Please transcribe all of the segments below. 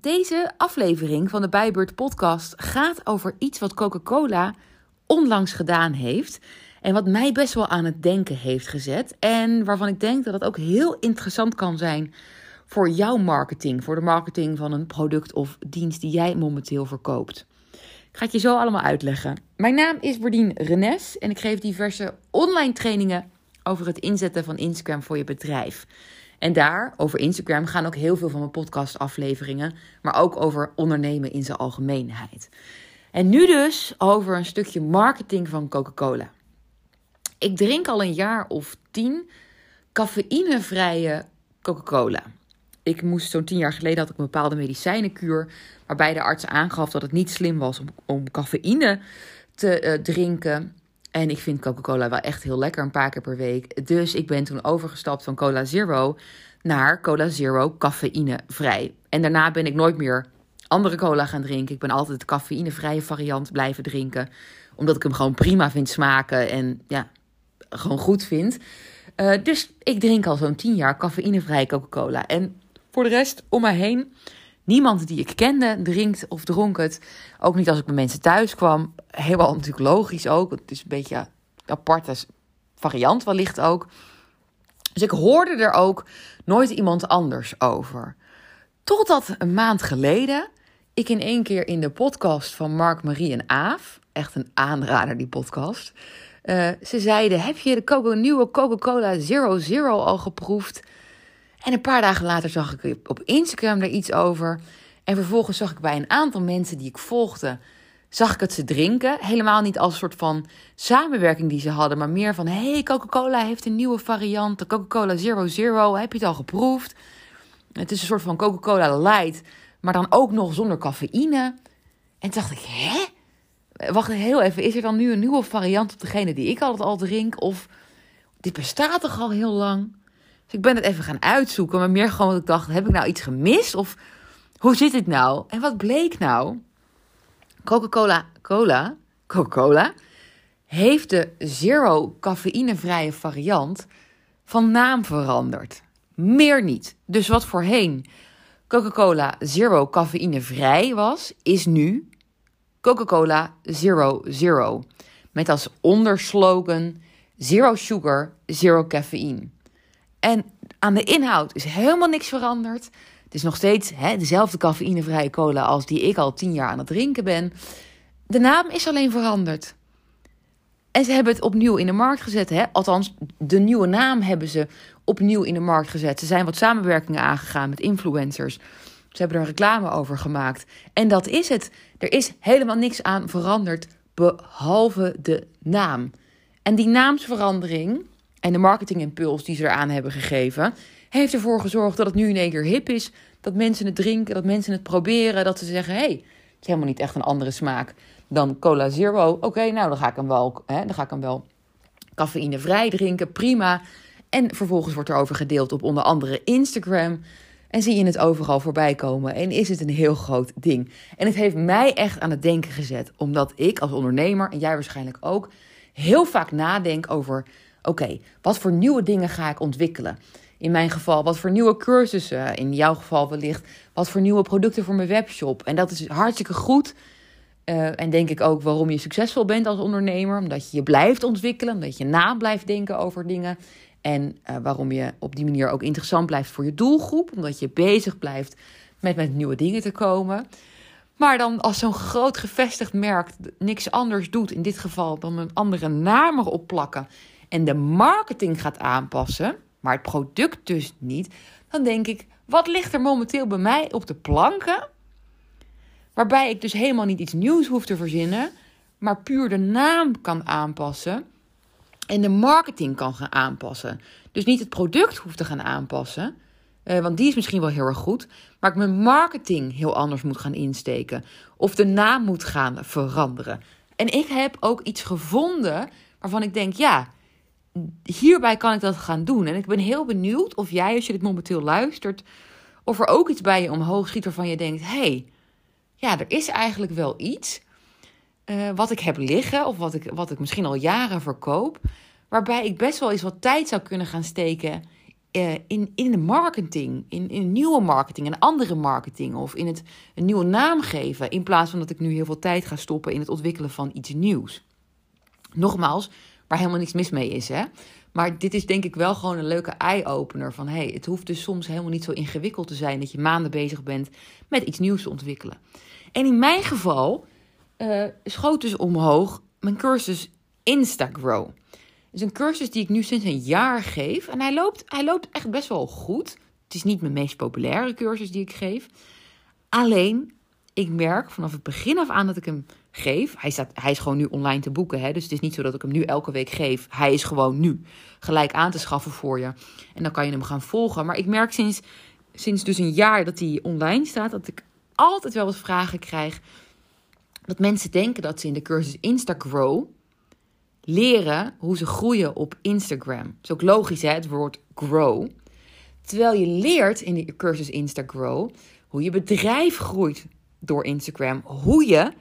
Deze aflevering van de Bijbeurt podcast gaat over iets wat Coca-Cola onlangs gedaan heeft. En wat mij best wel aan het denken heeft gezet. En waarvan ik denk dat het ook heel interessant kan zijn voor jouw marketing. Voor de marketing van een product of dienst die jij momenteel verkoopt. Ik ga het je zo allemaal uitleggen. Mijn naam is Berdien Renes en ik geef diverse online trainingen over het inzetten van Instagram voor je bedrijf. En daar, over Instagram, gaan ook heel veel van mijn podcastafleveringen, maar ook over ondernemen in zijn algemeenheid. En nu dus over een stukje marketing van Coca-Cola. Ik drink al een jaar of tien cafeïnevrije Coca-Cola. Ik moest zo'n tien jaar geleden had ik een bepaalde medicijnenkuur, waarbij de arts aangaf dat het niet slim was om, om cafeïne te uh, drinken. En ik vind Coca-Cola wel echt heel lekker, een paar keer per week. Dus ik ben toen overgestapt van Cola Zero naar Cola Zero cafeïnevrij. En daarna ben ik nooit meer andere cola gaan drinken. Ik ben altijd de cafeïnevrije variant blijven drinken. Omdat ik hem gewoon prima vind smaken en ja, gewoon goed vind. Uh, dus ik drink al zo'n 10 jaar cafeïnevrije Coca-Cola. En voor de rest om mij heen, niemand die ik kende drinkt of dronk het. Ook niet als ik bij mensen thuis kwam. Helemaal natuurlijk logisch ook. Het is een beetje een aparte variant wellicht ook. Dus ik hoorde er ook nooit iemand anders over. Totdat een maand geleden ik in één keer in de podcast van Mark, Marie en Aaf, echt een aanrader die podcast, uh, ze zeiden: Heb je de nieuwe Coca-Cola Zero Zero al geproefd? En een paar dagen later zag ik op Instagram er iets over. En vervolgens zag ik bij een aantal mensen die ik volgde, zag ik het ze drinken. Helemaal niet als soort van samenwerking die ze hadden, maar meer van: hey, Coca-Cola heeft een nieuwe variant, de Coca-Cola Zero Zero. Heb je het al geproefd? Het is een soort van Coca-Cola Light, maar dan ook nog zonder cafeïne. En toen dacht ik: hè? Wacht heel even, is er dan nu een nieuwe variant op degene die ik altijd al drink? Of dit bestaat toch al heel lang? Dus ik ben het even gaan uitzoeken, maar meer gewoon dat ik dacht: heb ik nou iets gemist? Of hoe zit het nou? En wat bleek nou? Coca-Cola, cola, Coca-Cola heeft de zero cafeïnevrije variant van naam veranderd. Meer niet. Dus wat voorheen Coca-Cola zero cafeïnevrij was, is nu Coca-Cola Zero Zero. Met als onderslogan Zero Sugar, Zero Caffeine. En aan de inhoud is helemaal niks veranderd. Het is nog steeds hè, dezelfde cafeïnevrije cola als die ik al tien jaar aan het drinken ben. De naam is alleen veranderd. En ze hebben het opnieuw in de markt gezet. Hè? Althans, de nieuwe naam hebben ze opnieuw in de markt gezet. Ze zijn wat samenwerkingen aangegaan met influencers. Ze hebben er reclame over gemaakt. En dat is het. Er is helemaal niks aan veranderd, behalve de naam. En die naamsverandering en de marketingimpuls die ze eraan hebben gegeven, heeft ervoor gezorgd dat het nu in één keer hip is. Dat mensen het drinken, dat mensen het proberen. Dat ze zeggen: hé, hey, het is helemaal niet echt een andere smaak dan Cola Zero. Oké, nou dan ga ik hem wel, hè, dan ga ik hem wel cafeïnevrij drinken. Prima. En vervolgens wordt er over gedeeld op onder andere Instagram. En zie je het overal voorbij komen. En is het een heel groot ding. En het heeft mij echt aan het denken gezet. Omdat ik als ondernemer, en jij waarschijnlijk ook, heel vaak nadenk over: oké, wat voor nieuwe dingen ga ik ontwikkelen? In mijn geval, wat voor nieuwe cursussen? In jouw geval wellicht, wat voor nieuwe producten voor mijn webshop? En dat is hartstikke goed. Uh, en denk ik ook waarom je succesvol bent als ondernemer. Omdat je je blijft ontwikkelen, omdat je na blijft denken over dingen. En uh, waarom je op die manier ook interessant blijft voor je doelgroep. Omdat je bezig blijft met met nieuwe dingen te komen. Maar dan als zo'n groot gevestigd merk niks anders doet, in dit geval dan een andere naam erop plakken. En de marketing gaat aanpassen, maar het product dus niet. Dan denk ik, wat ligt er momenteel bij mij op de planken? Waarbij ik dus helemaal niet iets nieuws hoef te verzinnen, maar puur de naam kan aanpassen en de marketing kan gaan aanpassen. Dus niet het product hoeft te gaan aanpassen, uh, want die is misschien wel heel erg goed, maar ik mijn marketing heel anders moet gaan insteken of de naam moet gaan veranderen. En ik heb ook iets gevonden waarvan ik denk, ja, hierbij kan ik dat gaan doen. En ik ben heel benieuwd of jij, als je dit momenteel luistert, of er ook iets bij je omhoog schiet waarvan je denkt, hey, ja, er is eigenlijk wel iets uh, wat ik heb liggen of wat ik, wat ik misschien al jaren verkoop, waarbij ik best wel eens wat tijd zou kunnen gaan steken uh, in, in de marketing, in, in nieuwe marketing, en andere marketing of in het een nieuwe naam geven, in plaats van dat ik nu heel veel tijd ga stoppen in het ontwikkelen van iets nieuws. Nogmaals, waar helemaal niks mis mee is, hè? Maar dit is denk ik wel gewoon een leuke eye-opener van hey, het hoeft dus soms helemaal niet zo ingewikkeld te zijn dat je maanden bezig bent met iets nieuws te ontwikkelen. En in mijn geval uh, schoot dus omhoog mijn cursus Instagrow. Het is een cursus die ik nu sinds een jaar geef. En hij loopt, hij loopt echt best wel goed. Het is niet mijn meest populaire cursus die ik geef. Alleen, ik merk vanaf het begin af aan dat ik hem geef. Hij, staat, hij is gewoon nu online te boeken. Hè? Dus het is niet zo dat ik hem nu elke week geef. Hij is gewoon nu gelijk aan te schaffen voor je. En dan kan je hem gaan volgen. Maar ik merk sinds, sinds dus een jaar dat hij online staat, dat ik altijd wel wat vragen krijg. Dat mensen denken dat ze in de cursus Instagrow leren hoe ze groeien op Instagram. Dat is ook logisch, hè, het woord grow. Terwijl je leert in de cursus Instagrow hoe je bedrijf groeit door Instagram. Hoe je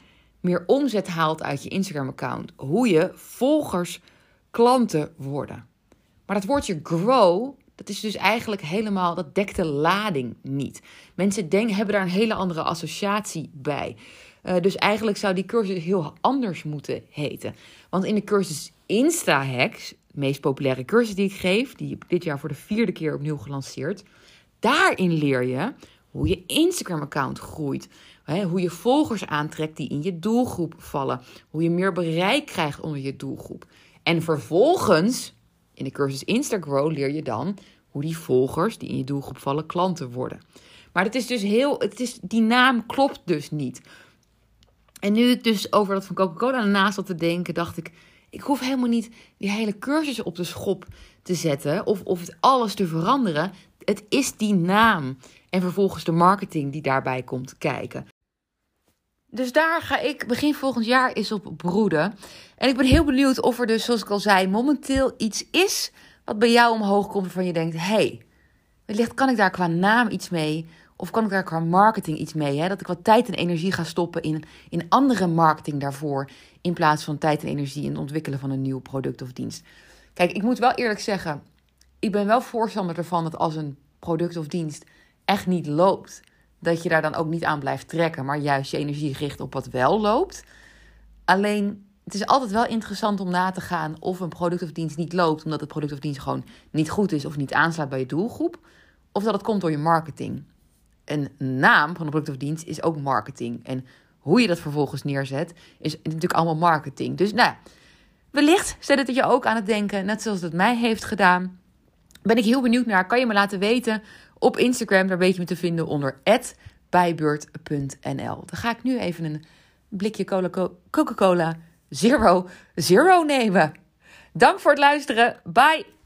meer omzet haalt uit je Instagram-account. Hoe je volgers, klanten worden. Maar dat woordje grow, dat is dus eigenlijk helemaal, dat dekt de lading niet. Mensen denken, hebben daar een hele andere associatie bij. Uh, dus eigenlijk zou die cursus heel anders moeten heten. Want in de cursus Insta-hacks, de meest populaire cursus die ik geef, die ik dit jaar voor de vierde keer opnieuw gelanceerd, daarin leer je hoe je Instagram-account groeit. Hoe je volgers aantrekt die in je doelgroep vallen. Hoe je meer bereik krijgt onder je doelgroep. En vervolgens, in de cursus Instagram leer je dan hoe die volgers die in je doelgroep vallen klanten worden. Maar het is dus heel, het is, die naam klopt dus niet. En nu ik dus over dat van Coca-Cola naast zat te denken, dacht ik, ik hoef helemaal niet die hele cursus op de schop te zetten of, of het alles te veranderen. Het is die naam en vervolgens de marketing die daarbij komt kijken. Dus daar ga ik begin volgend jaar eens op broeden. En ik ben heel benieuwd of er dus, zoals ik al zei, momenteel iets is wat bij jou omhoog komt waarvan je denkt: hey, wellicht kan ik daar qua naam iets mee. Of kan ik daar qua marketing iets mee? Hè? Dat ik wat tijd en energie ga stoppen in, in andere marketing daarvoor. In plaats van tijd en energie in het ontwikkelen van een nieuw product of dienst. Kijk, ik moet wel eerlijk zeggen. Ik ben wel voorstander ervan dat als een product of dienst echt niet loopt. Dat je daar dan ook niet aan blijft trekken. Maar juist je energie richt op wat wel loopt. Alleen het is altijd wel interessant om na te gaan of een product of dienst niet loopt. Omdat het product of dienst gewoon niet goed is of niet aansluit bij je doelgroep. Of dat het komt door je marketing een naam van een product of dienst is ook marketing. En hoe je dat vervolgens neerzet, is natuurlijk allemaal marketing. Dus nou, wellicht zet het je ook aan het denken, net zoals het mij heeft gedaan. Ben ik heel benieuwd naar. Kan je me laten weten op Instagram. Daar weet je me te vinden onder bijbeurt.nl. Dan ga ik nu even een blikje Coca-Cola Zero Zero nemen. Dank voor het luisteren. Bye.